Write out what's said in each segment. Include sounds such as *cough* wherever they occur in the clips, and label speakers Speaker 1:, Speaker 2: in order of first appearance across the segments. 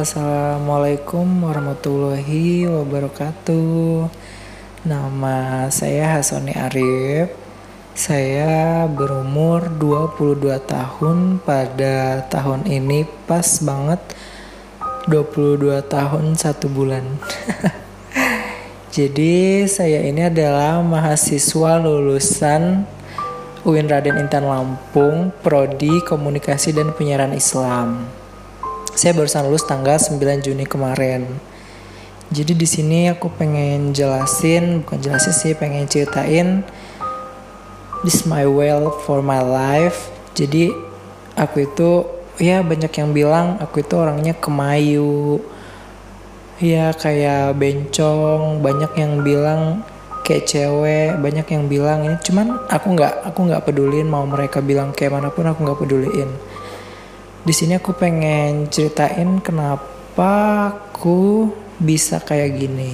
Speaker 1: Assalamualaikum warahmatullahi wabarakatuh. Nama saya Hasoni Arif. Saya berumur 22 tahun pada tahun ini pas banget 22 tahun satu bulan. *laughs* Jadi saya ini adalah mahasiswa lulusan UIN Raden Intan Lampung, Prodi Komunikasi dan Penyiaran Islam. Saya barusan lulus tanggal 9 Juni kemarin. Jadi di sini aku pengen jelasin, bukan jelasin sih, pengen ceritain this my well for my life. Jadi aku itu ya banyak yang bilang aku itu orangnya kemayu. Ya kayak bencong, banyak yang bilang kayak cewek, banyak yang bilang ini cuman aku nggak aku nggak pedulin mau mereka bilang kayak mana pun aku nggak peduliin di sini aku pengen ceritain kenapa aku bisa kayak gini.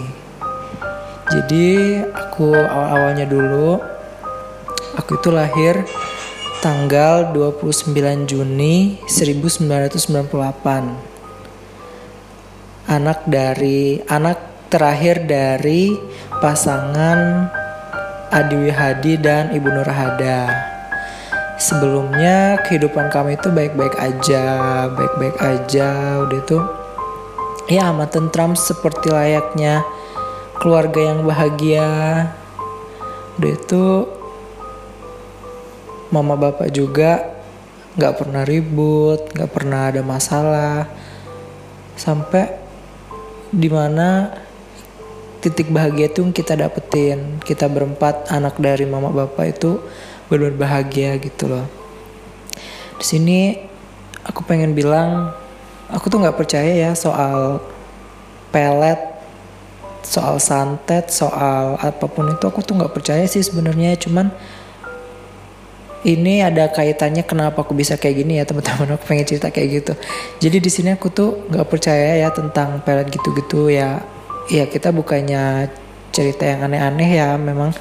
Speaker 1: Jadi aku awal-awalnya dulu aku itu lahir tanggal 29 Juni 1998. Anak dari anak terakhir dari pasangan Adi Hadi dan Ibu Nurhada sebelumnya kehidupan kami itu baik-baik aja, baik-baik aja, udah itu ya amat tentram seperti layaknya keluarga yang bahagia. Udah itu mama bapak juga nggak pernah ribut, nggak pernah ada masalah, sampai di mana titik bahagia itu kita dapetin. Kita berempat anak dari mama bapak itu benar bahagia gitu loh. Di sini aku pengen bilang aku tuh nggak percaya ya soal pelet soal santet soal apa pun itu aku tuh nggak percaya sih sebenarnya. Cuman ini ada kaitannya kenapa aku bisa kayak gini ya teman-teman. Aku pengen cerita kayak gitu. Jadi di sini aku tuh nggak percaya ya tentang pelet gitu-gitu ya. Ya kita bukannya cerita yang aneh-aneh ya memang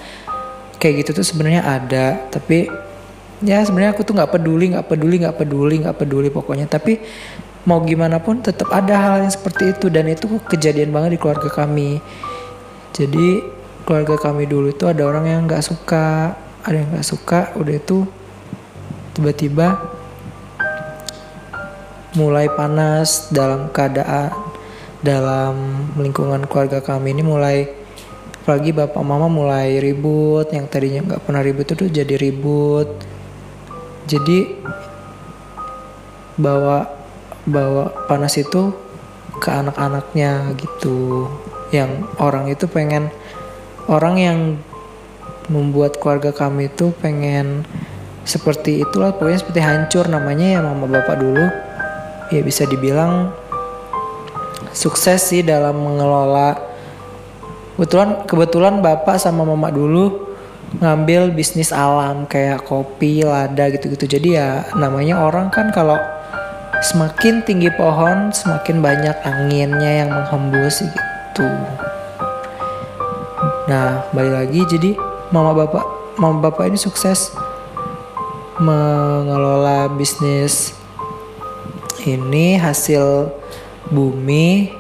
Speaker 1: kayak gitu tuh sebenarnya ada tapi ya sebenarnya aku tuh nggak peduli nggak peduli nggak peduli nggak peduli pokoknya. Tapi mau gimana pun tetap ada hal yang seperti itu dan itu kejadian banget di keluarga kami. Jadi keluarga kami dulu itu ada orang yang nggak suka ada yang nggak suka udah itu tiba-tiba mulai panas dalam keadaan dalam lingkungan keluarga kami ini mulai apalagi bapak mama mulai ribut yang tadinya nggak pernah ribut itu jadi ribut. Jadi bawa bawa panas itu ke anak-anaknya gitu. Yang orang itu pengen orang yang membuat keluarga kami itu pengen seperti itulah pokoknya seperti hancur. Namanya ya mama bapak dulu. Ya bisa dibilang sukses sih dalam mengelola kebetulan kebetulan bapak sama mama dulu ngambil bisnis alam kayak kopi lada gitu-gitu. Jadi ya namanya orang kan kalau semakin tinggi pohon semakin banyak anginnya yang menghembus gitu. Nah balik lagi jadi mama bapak mama bapak ini sukses mengelola bisnis ini hasil bumi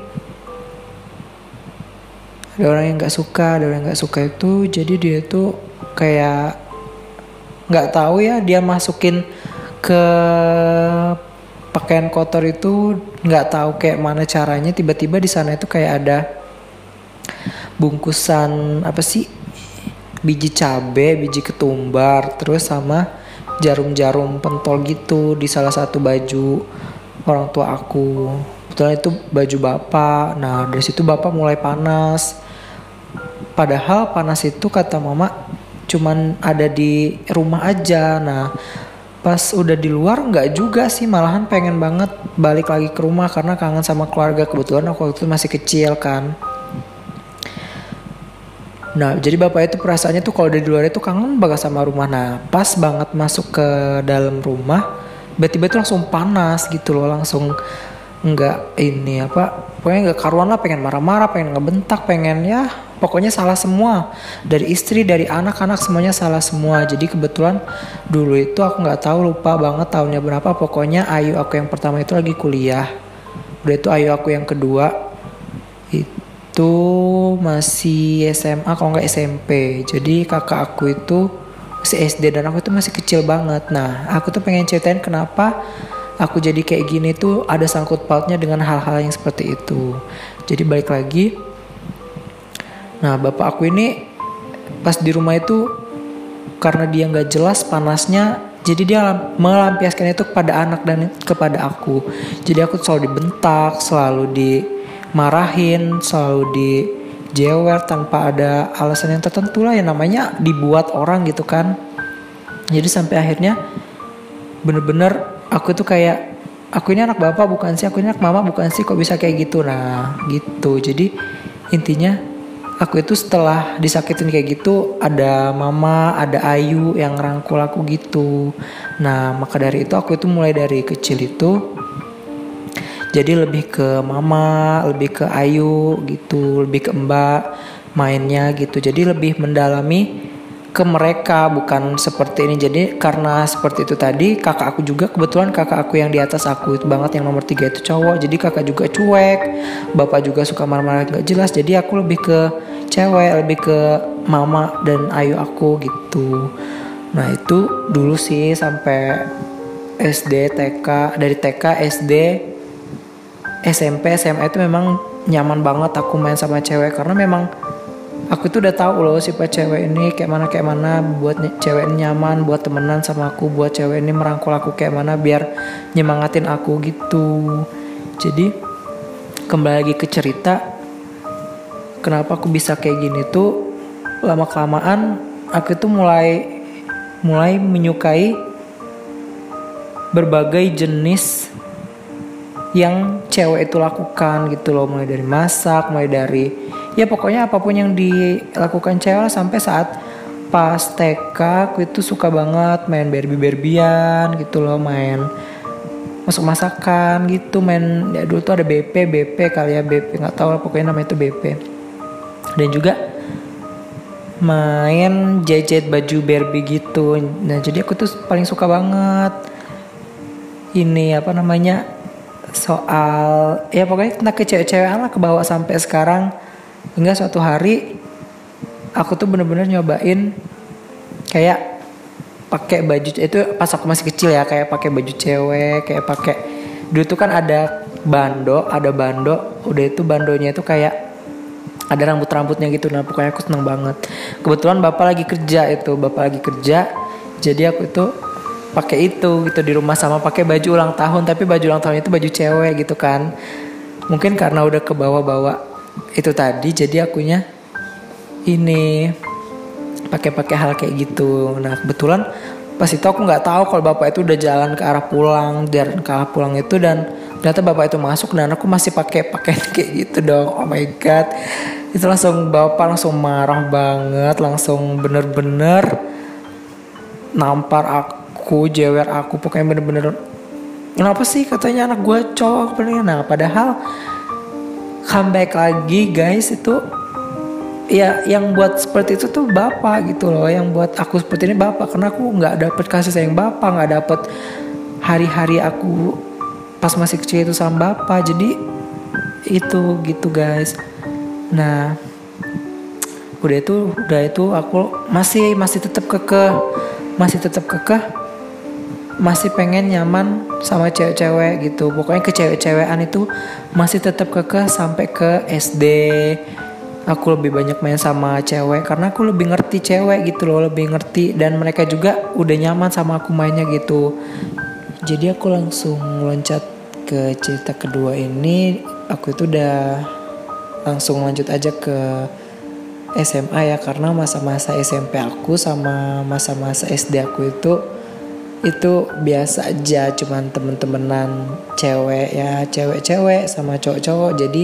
Speaker 1: ada orang yang nggak suka ada orang yang nggak suka itu jadi dia tuh kayak nggak tahu ya dia masukin ke pakaian kotor itu nggak tahu kayak mana caranya. Tiba-tiba di sana itu kayak ada bungkusan apa sih biji cabe biji ketumbar terus sama jarum-jarum pentol gitu di salah satu baju orang tua aku. Kebetulan itu baju bapak. Nah dari situ bapak mulai panas Padahal panas itu kata mama cuman ada di rumah aja. Nah pas udah di luar nggak juga sih malahan pengen banget balik lagi ke rumah karena kangen sama keluarga. Kebetulan aku waktu itu masih kecil kan. Nah jadi bapak itu perasaannya tuh kalau dari luar itu kangen banget sama rumah. Nah pas banget masuk ke dalam rumah tiba-tiba itu langsung panas gitu loh langsung nggak ini apa pokoknya nggak karuan lah pengen marah-marah pengen ngebentak pengen ya pokoknya salah semua. Dari istri dari anak-anak semuanya salah semua. Jadi kebetulan dulu itu aku nggak tahu lupa banget tahunnya berapa. Pokoknya Ayu aku yang pertama itu lagi kuliah. Udah itu ayu aku yang kedua. Itu masih SMA kalau nggak SMP jadi kakak aku itu masih SD dan aku itu masih kecil banget. Nah aku tuh pengen ceritain kenapa aku jadi kayak gini tuh ada sangkut pautnya dengan hal-hal yang seperti itu. Jadi balik lagi nah bapak aku ini pas di rumah itu karena dia nggak jelas panasnya jadi dia melampiaskan itu kepada anak dan kepada aku. Jadi aku selalu dibentak selalu dimarahin selalu dijewer tanpa ada alasan yang tertentu lah yang namanya dibuat orang gitu kan. Jadi sampai akhirnya bener-bener aku tuh kayak aku ini anak bapak bukan sih aku ini anak mama bukan sih kok bisa kayak gitu? Nah gitu. Jadi intinya aku itu setelah disakitin kayak gitu ada mama ada Ayu yang rangkul aku gitu. Nah maka dari itu aku itu mulai dari kecil itu jadi lebih ke mama lebih ke Ayu gitu lebih ke mbak mainnya gitu. Jadi lebih mendalami ke mereka bukan seperti ini. Jadi karena seperti itu tadi kakak aku juga kebetulan kakak aku yang di atas aku itu banget yang nomor tiga itu cowok. Jadi kakak juga cuek bapak juga suka marah-marah gak jelas. Jadi aku lebih ke cewek lebih ke mama dan ayu aku gitu. Nah itu dulu sih sampai SD TK dari TK SD SMP SMA itu memang nyaman banget aku main sama cewek. Karena memang aku tuh udah tahu loh sifat cewek ini kayak mana kayak mana buat cewek ini nyaman buat temenan sama aku buat cewek ini merangkul aku kayak mana biar nyemangatin aku gitu. Jadi kembali lagi ke cerita kenapa aku bisa kayak gini tuh lama kelamaan aku tuh mulai mulai menyukai berbagai jenis yang cewek itu lakukan gitu loh. Mulai dari masak mulai dari ya pokoknya apa pun yang dilakukan cewek sampai saat pas TK aku itu suka banget main Barbie Barbian gitu loh main masuk masakan gitu main ya dulu tuh ada BP BP kali ya BP nggak tahu lah pokoknya namanya itu BP dan juga main jahit baju Barbie gitu. Nah jadi aku tuh paling suka banget ini apa namanya soal ya pokoknya tentang kecewek-cewekan lah kebawa sampai sekarang hingga suatu hari aku tuh bener-bener nyobain kayak pakai baju itu pas aku masih kecil ya kayak pakai baju cewek kayak pakai dulu tuh kan ada bando ada bando udah itu bandonya itu kayak ada rambut-rambutnya gitu nah pokoknya aku seneng banget. Kebetulan bapak lagi kerja itu bapak lagi kerja jadi aku itu pakai itu gitu di rumah sama pakai baju ulang tahun tapi baju ulang tahun itu baju cewek gitu kan. Mungkin karena udah ke bawah-bawa itu tadi jadi akunya ini pakai-pakai hal kayak gitu. Nah kebetulan pas itu aku nggak tahu kalau bapak itu udah jalan ke arah pulang dan ke arah pulang itu dan ternyata bapak itu masuk dan aku masih pakai pakai *laughs* kayak gitu dong. Oh my god. Itu langsung bapak langsung marah banget langsung bener-bener nampar aku jewer aku pokoknya bener-bener kenapa sih? katanya anak gue cowok. Nah padahal comeback lagi guys itu ya yang buat seperti itu tuh bapak gitu loh yang buat aku seperti ini bapak. Karena aku nggak dapet kasih sayang bapak nggak dapet hari-hari aku pas masih kecil itu sama bapak. Jadi itu gitu guys. Nah udah itu udah itu aku masih masih tetap kekeh masih tetap kekeh masih pengen nyaman sama cewek-cewek gitu. Pokoknya ke cewek-cewekan itu masih tetap kekeh sampai ke SD aku lebih banyak main sama cewek karena aku lebih ngerti cewek gitu loh lebih ngerti. Dan mereka juga udah nyaman sama aku mainnya gitu. Jadi aku langsung loncat ke cerita kedua ini. Aku itu udah langsung lanjut aja ke SMA ya karena masa-masa SMP aku sama masa-masa SD aku itu itu biasa aja cuman temen-temenan cewek ya cewek-cewek sama cowok-cowok. Jadi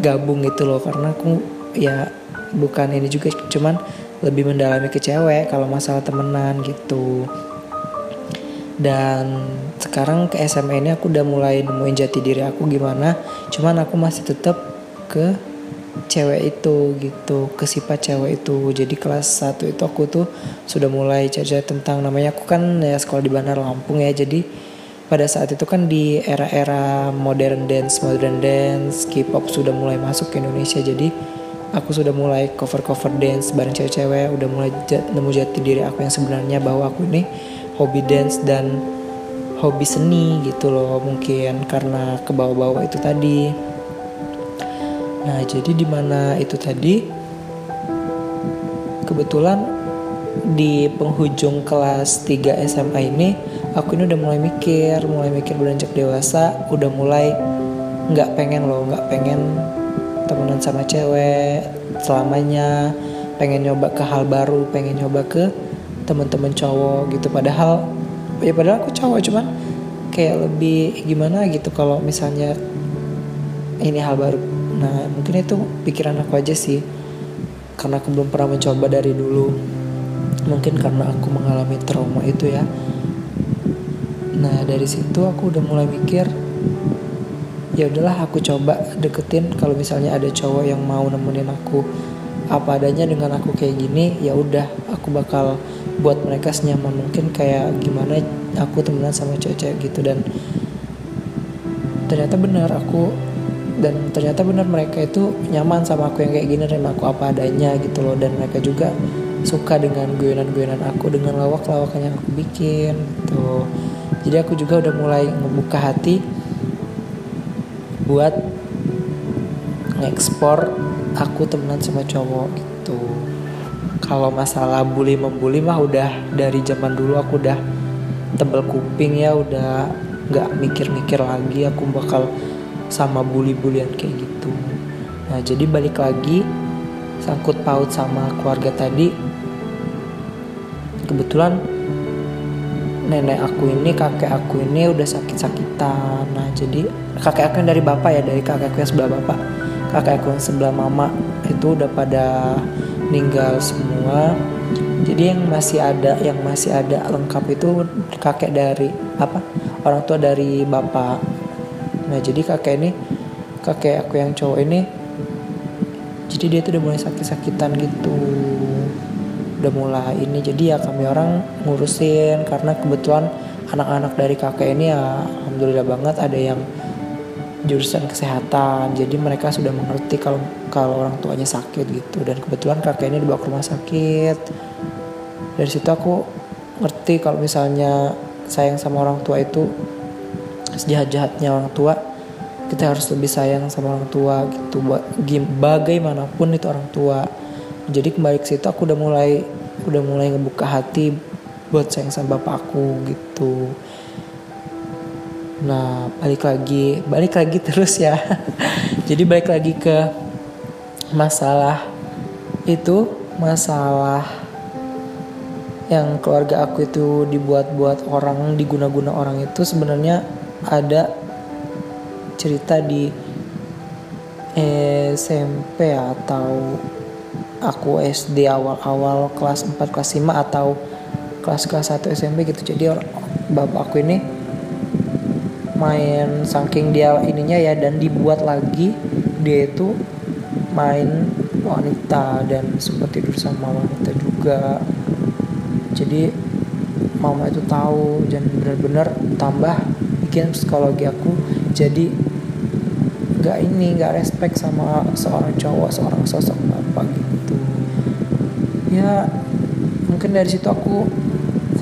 Speaker 1: gabung gitu loh karena aku ya bukan ini juga cuman lebih mendalami ke cewek kalau masalah temenan gitu. Dan sekarang ke SMA ini aku udah mulai nemuin jati diri aku gimana cuman aku masih tetap ke cewek itu gitu ke sifat cewek itu. Jadi kelas 1 itu aku tuh sudah mulai cari tentang namanya aku kan ya sekolah di Bandar Lampung ya. Jadi pada saat itu kan di era-era modern dance modern dance K-pop sudah mulai masuk ke Indonesia. Jadi aku sudah mulai cover-cover dance bareng cewek-cewek udah mulai nemu jati diri aku yang sebenarnya bahwa aku ini hobi dance dan hobi seni gitu loh. Mungkin karena ke bawah-bawah itu tadi nah jadi di mana itu tadi kebetulan di penghujung kelas 3 SMA ini aku ini udah mulai mikir mulai mikir beranjak dewasa udah mulai nggak pengen loh nggak pengen temenan sama cewek selamanya pengen nyoba ke hal baru pengen nyoba ke teman-teman cowok gitu. Padahal ya padahal aku cowok cuman kayak lebih gimana gitu kalau misalnya ini hal baru nah mungkin itu pikiran aku aja sih. Karena aku belum pernah mencoba dari dulu. Mungkin karena aku mengalami trauma itu ya. Nah dari situ aku udah mulai mikir ya udahlah aku coba deketin kalau misalnya ada cowok yang mau nemenin aku. Apa adanya dengan aku kayak gini ya udah aku bakal buat mereka senyaman mungkin kayak gimana aku temenan sama cewek-cewek gitu. Dan ternyata benar aku dan ternyata benar mereka itu nyaman sama aku yang kayak gini dan aku apa adanya gitu loh. Dan mereka juga suka dengan guyonan-guyonan aku dengan lawak-lawakan yang aku bikin gitu. Jadi aku juga udah mulai membuka hati buat ngekspor aku temenan sama cowok gitu kalau masalah bully membuli mah udah dari zaman dulu aku udah tebel kuping ya udah nggak mikir-mikir lagi. Aku bakal sama bully-bulian kayak gitu. Nah jadi balik lagi sangkut paut sama keluarga tadi kebetulan nenek aku ini kakek aku ini udah sakit-sakitan. Nah jadi kakek aku yang dari bapak ya dari kakek aku yang sebelah bapak. Kakek aku yang sebelah mama itu udah pada meninggal semua. Jadi yang masih ada yang masih ada lengkap itu kakek dari apa? Orang tua dari bapak nah jadi kakek ini kakek aku yang cowok ini jadi dia tuh udah mulai sakit-sakitan gitu. Udah mulai ini jadi ya kami orang ngurusin karena kebetulan anak-anak dari kakek ini ya alhamdulillah banget ada yang jurusan kesehatan. Jadi mereka sudah mengerti kalau kalau orang tuanya sakit gitu. Dan kebetulan kakek ini dibawa ke rumah sakit. Dari situ aku ngerti kalau misalnya sayang sama orang tua itu sejahat-jahatnya orang tua kita harus lebih sayang sama orang tua gitu. Bagaimanapun itu orang tua. Jadi kembali ke situ aku udah mulai udah mulai ngebuka hati buat sayang sama bapakku gitu. Nah balik lagi balik lagi *laughs* terus ya. Jadi balik lagi ke masalah itu masalah yang keluarga aku itu dibuat-buat orang diguna-guna orang itu sebenarnya ada cerita di SMP atau aku SD awal-awal kelas 4 kelas 5 atau kelas-kelas 1 SMP gitu. Jadi orang bapak aku ini main saking dia ininya ya dan dibuat lagi dia itu main wanita dan sempat tidur sama wanita juga. Jadi mama itu tahu dan benar-benar tambah bikin psikologi aku jadi nggak ini nggak respect sama seorang cowok seorang sosok bapak gitu. Ya mungkin dari situ aku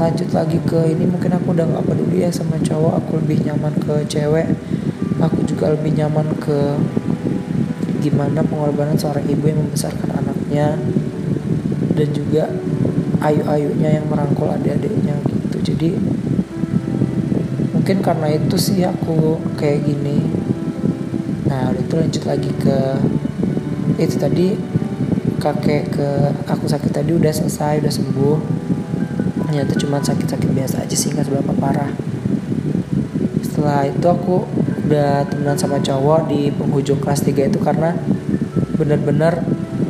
Speaker 1: lanjut lagi ke ini mungkin aku udah nggak peduli ya sama cowok aku lebih nyaman ke cewek aku juga lebih nyaman ke gimana pengorbanan seorang ibu yang membesarkan anaknya dan juga ayu-ayunya yang merangkul adik-adiknya gitu. Jadi mungkin karena itu sih aku kayak gini. Nah udah itu lanjut lagi ke itu tadi kakek ke aku sakit tadi udah selesai udah sembuh. Ternyata cuma sakit-sakit biasa aja sih nggak seberapa parah. Setelah itu aku udah temenan sama cowok di penghujung kelas 3 itu karena bener-bener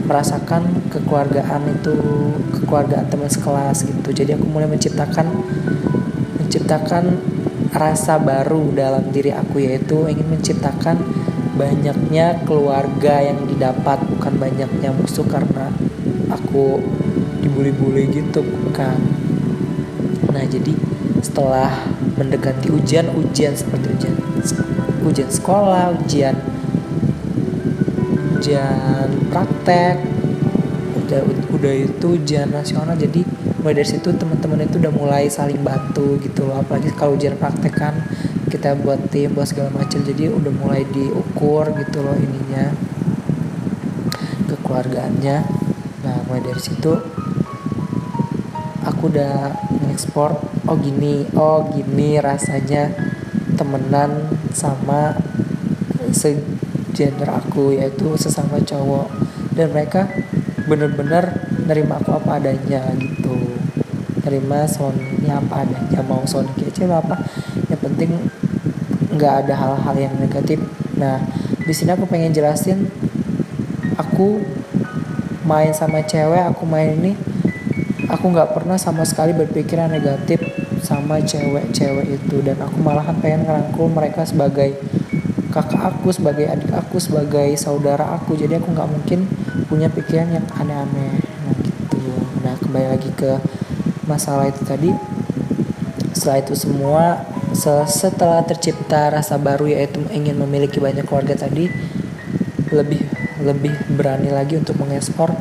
Speaker 1: merasakan kekeluargaan itu kekeluargaan teman sekelas gitu. Jadi aku mulai menciptakan menciptakan rasa baru dalam diri aku yaitu ingin menciptakan banyaknya keluarga yang didapat bukan banyaknya musuh karena aku dibully-bully gitu bukan. Nah jadi setelah mendekati ujian ujian seperti ujian ujian sekolah ujian ujian praktek udah udah itu ujian nasional jadi mulai dari situ teman-teman itu udah mulai saling bantu gitu loh. Apalagi kalau ujian praktek kan kita buat tim buat segala macam jadi udah mulai diukur gitu loh ininya kekeluargaannya. Nah mulai dari situ aku udah ngekspor oh gini oh gini rasanya temenan sama segender aku yaitu sesama cowok. Dan mereka bener-bener nerima aku apa adanya gitu nerima Sony apa adanya. Mau Sony kece apa. Yang penting nggak ada hal-hal yang negatif. Nah di sini aku pengen jelasin aku main sama cewek aku main ini aku nggak pernah sama sekali berpikiran negatif sama cewek-cewek itu. Dan aku malahan pengen ngerangkul mereka sebagai kakak aku sebagai adik aku sebagai saudara aku. Jadi aku nggak mungkin punya pikiran yang aneh-aneh. Nah gitu. Nah kembali lagi ke masalah itu tadi. Setelah itu semua setelah tercipta rasa baru yaitu ingin memiliki banyak keluarga tadi lebih lebih berani lagi untuk mengekspor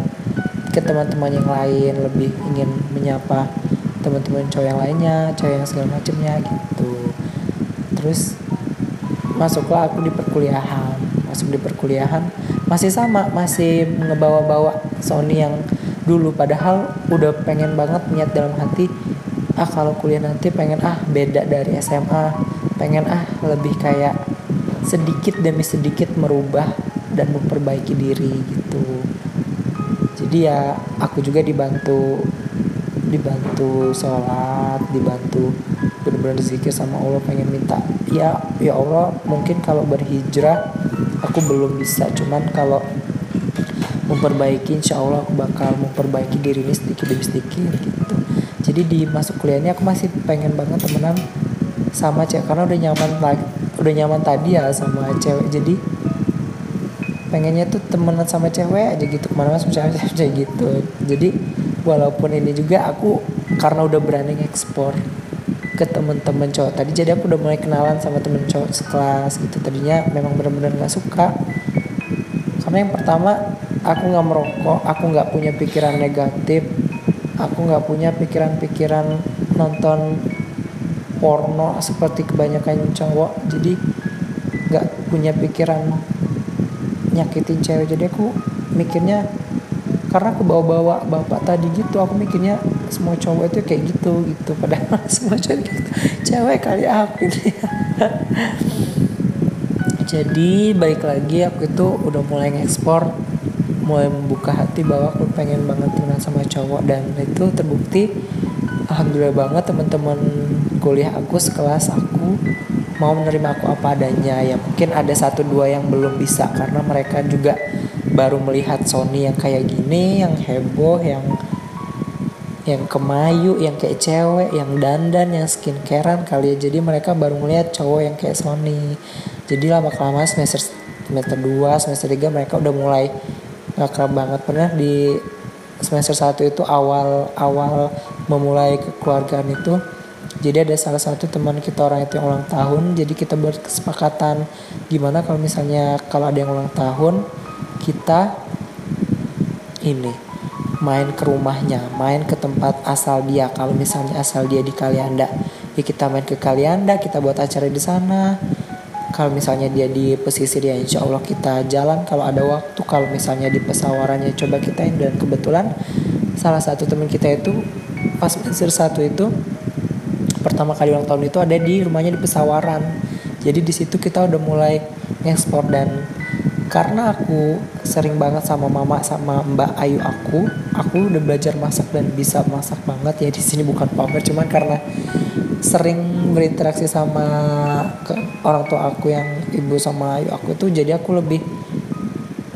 Speaker 1: ke teman-teman yang lain lebih ingin menyapa teman-teman cowok yang lainnya cowok yang segala macamnya gitu. Terus masuklah aku di perkuliahan. Masuk di perkuliahan masih sama masih ngebawa-bawa Sony yang dulu. Padahal udah pengen banget niat dalam hati ah kalau kuliah nanti pengen ah beda dari SMA pengen ah lebih kayak sedikit demi sedikit merubah dan memperbaiki diri gitu. Jadi ya aku juga dibantu dibantu sholat dibantu benar-benar zikir sama Allah pengen minta ya ya Allah mungkin kalau berhijrah aku belum bisa. Cuman kalau memperbaiki insya Allah aku bakal memperbaiki diri ini sedikit demi sedikit gitu. Jadi di masuk kuliah ini aku masih pengen banget temenan sama cewek karena udah nyaman udah nyaman tadi ya sama cewek. Jadi pengennya tuh temenan sama cewek aja gitu ke mana-mana sama cewek-cewek *laughs* gitu. Jadi walaupun ini juga aku karena udah berani ekspor ke temen-temen cowok tadi jadi aku udah mulai kenalan sama temen cowok sekelas gitu. Tadinya memang benar-benar nggak suka. Karena yang pertama aku nggak merokok aku nggak punya pikiran negatif aku nggak punya pikiran-pikiran nonton porno seperti kebanyakan cowok. Jadi nggak punya pikiran nyakitin cewek. Jadi aku mikirnya karena aku bawa-bawa bapak tadi gitu aku mikirnya semua cowok itu kayak gitu gitu. Padahal *laughs* semua cowok gitu. Cewek kali aku ini. *laughs* Jadi balik lagi aku itu udah mulai ngekspor mulai membuka hati bahwa aku pengen banget temenan sama cowok. Dan itu terbukti alhamdulillah banget teman-teman kuliah aku sekelas aku mau menerima aku apa adanya. Ya mungkin ada satu dua yang belum bisa karena mereka juga baru melihat Sony yang kayak gini yang heboh yang yang kemayu yang kayak cewek yang dandan yang skincarean kali ya. Jadi mereka baru melihat cowok yang kayak Sony. Jadi lama kelamaan semester semester 2 semester 3 mereka udah mulai gak kerap banget pernah di semester 1 itu awal awal memulai kekeluargaan itu jadi ada salah satu teman kita orang itu yang ulang tahun jadi kita buat kesepakatan gimana kalau misalnya kalau ada yang ulang tahun kita ini main ke rumahnya, main ke tempat asal dia. Kalau misalnya asal dia di Kalianda, ya kita main ke Kalianda, kita buat acara di sana. Kalau misalnya dia di pesisir ya insya Allah kita jalan kalau ada waktu. Kalau misalnya di pesawarannya coba kita ini dan kebetulan salah satu teman kita itu pas semester satu itu pertama kali ulang tahun itu ada di rumahnya di pesawaran. Jadi di situ kita udah mulai ngekspor dan karena aku sering banget sama mama sama mbak Ayu aku aku udah belajar masak dan bisa masak banget ya di sini bukan pamer cuman karena sering berinteraksi sama ke orang tua aku yang ibu sama Ayu aku tuh jadi aku lebih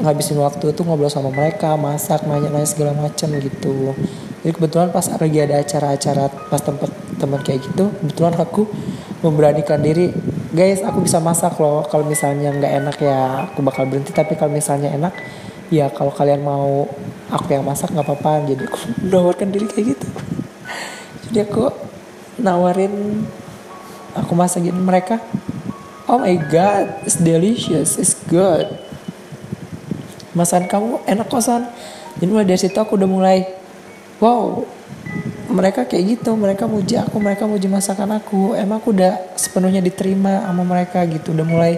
Speaker 1: ngabisin waktu tuh ngobrol sama mereka masak nanya-nanya segala macam gitu. Jadi kebetulan pas lagi ada acara-acara pas tempat teman kayak gitu kebetulan aku memberanikan diri guys aku bisa masak loh kalau misalnya nggak enak ya aku bakal berhenti tapi kalau misalnya enak ya kalau kalian mau aku yang masak nggak apa-apa. Jadi aku *laughs* menawarkan diri kayak gitu. Jadi aku nawarin aku masakin mereka. Oh my god it's delicious it's good. Masakan kamu enak kosan. Jadi mulai dari situ aku udah mulai wow mereka kayak gitu mereka muji aku mereka muji masakan aku. Emang aku udah sepenuhnya diterima sama mereka gitu. Udah mulai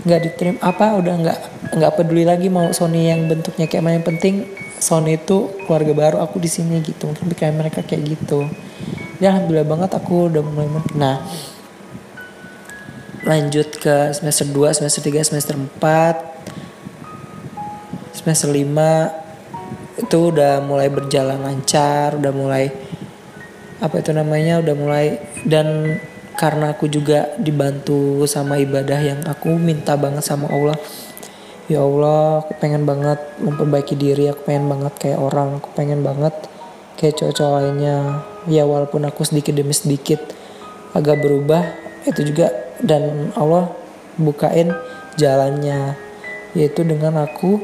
Speaker 1: nggak diterima apa udah nggak nggak peduli lagi mau Sony yang bentuknya kayak mana. Yang penting Sony itu keluarga baru aku di sini gitu. Mungkin kayak mereka kayak gitu ya alhamdulillah banget aku udah mulai nah. Lanjut ke semester 2 semester 3 semester 4 semester 5 itu udah mulai berjalan lancar udah mulai apa itu namanya udah mulai dan karena aku juga dibantu sama ibadah yang aku minta banget sama Allah. Ya Allah aku pengen banget memperbaiki diri aku pengen banget kayak orang aku pengen banget kayak cowok-cowok lainnya ya walaupun aku sedikit demi sedikit agak berubah itu juga dan Allah bukain jalannya yaitu dengan aku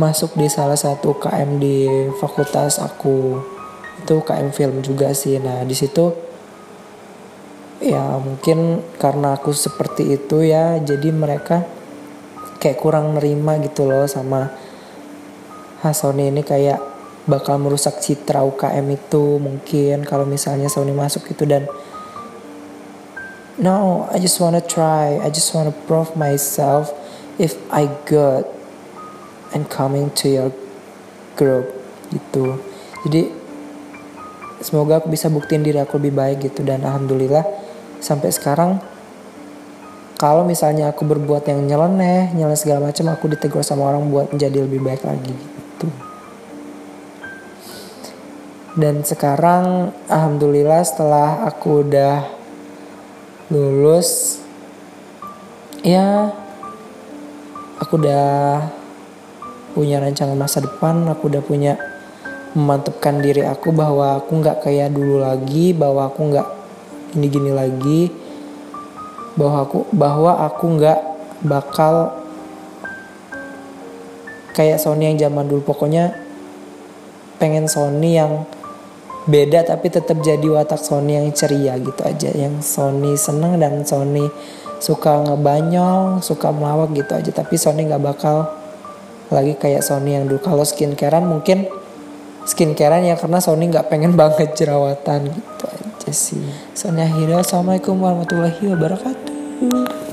Speaker 1: masuk di salah satu KM di fakultas aku. Itu KM film juga sih. Nah di situ ya mungkin karena aku seperti itu ya jadi mereka kayak kurang nerima gitu loh sama Hasoni ini kayak bakal merusak citra UKM itu mungkin kalau misalnya Sony masuk itu dan no I just wanna try I just wanna prove myself if I good and coming to your group gitu. Jadi semoga aku bisa buktiin diri aku lebih baik gitu. Dan alhamdulillah sampai sekarang kalau misalnya aku berbuat yang nyeleneh nyeleneh segala macam aku ditegur sama orang buat menjadi lebih baik lagi gitu dan sekarang alhamdulillah setelah aku udah lulus ya aku udah punya rancangan masa depan aku udah punya memantapkan diri aku bahwa aku nggak kayak dulu lagi bahwa aku nggak ini gini lagi bahwa aku bahwa aku nggak bakal kayak Sony yang zaman dulu. Pokoknya pengen Sony yang beda tapi tetap jadi watak Sony yang ceria gitu aja. Yang Sony seneng dan Sony suka ngebanyol suka melawak gitu aja. Tapi Sony nggak bakal lagi kayak Sony yang dulu. Kalau skincarean mungkin skincarean ya karena Sony nggak pengen *laughs* banget jerawatan gitu aja sih. Sony akhirnya assalamualaikum warahmatullahi wabarakatuh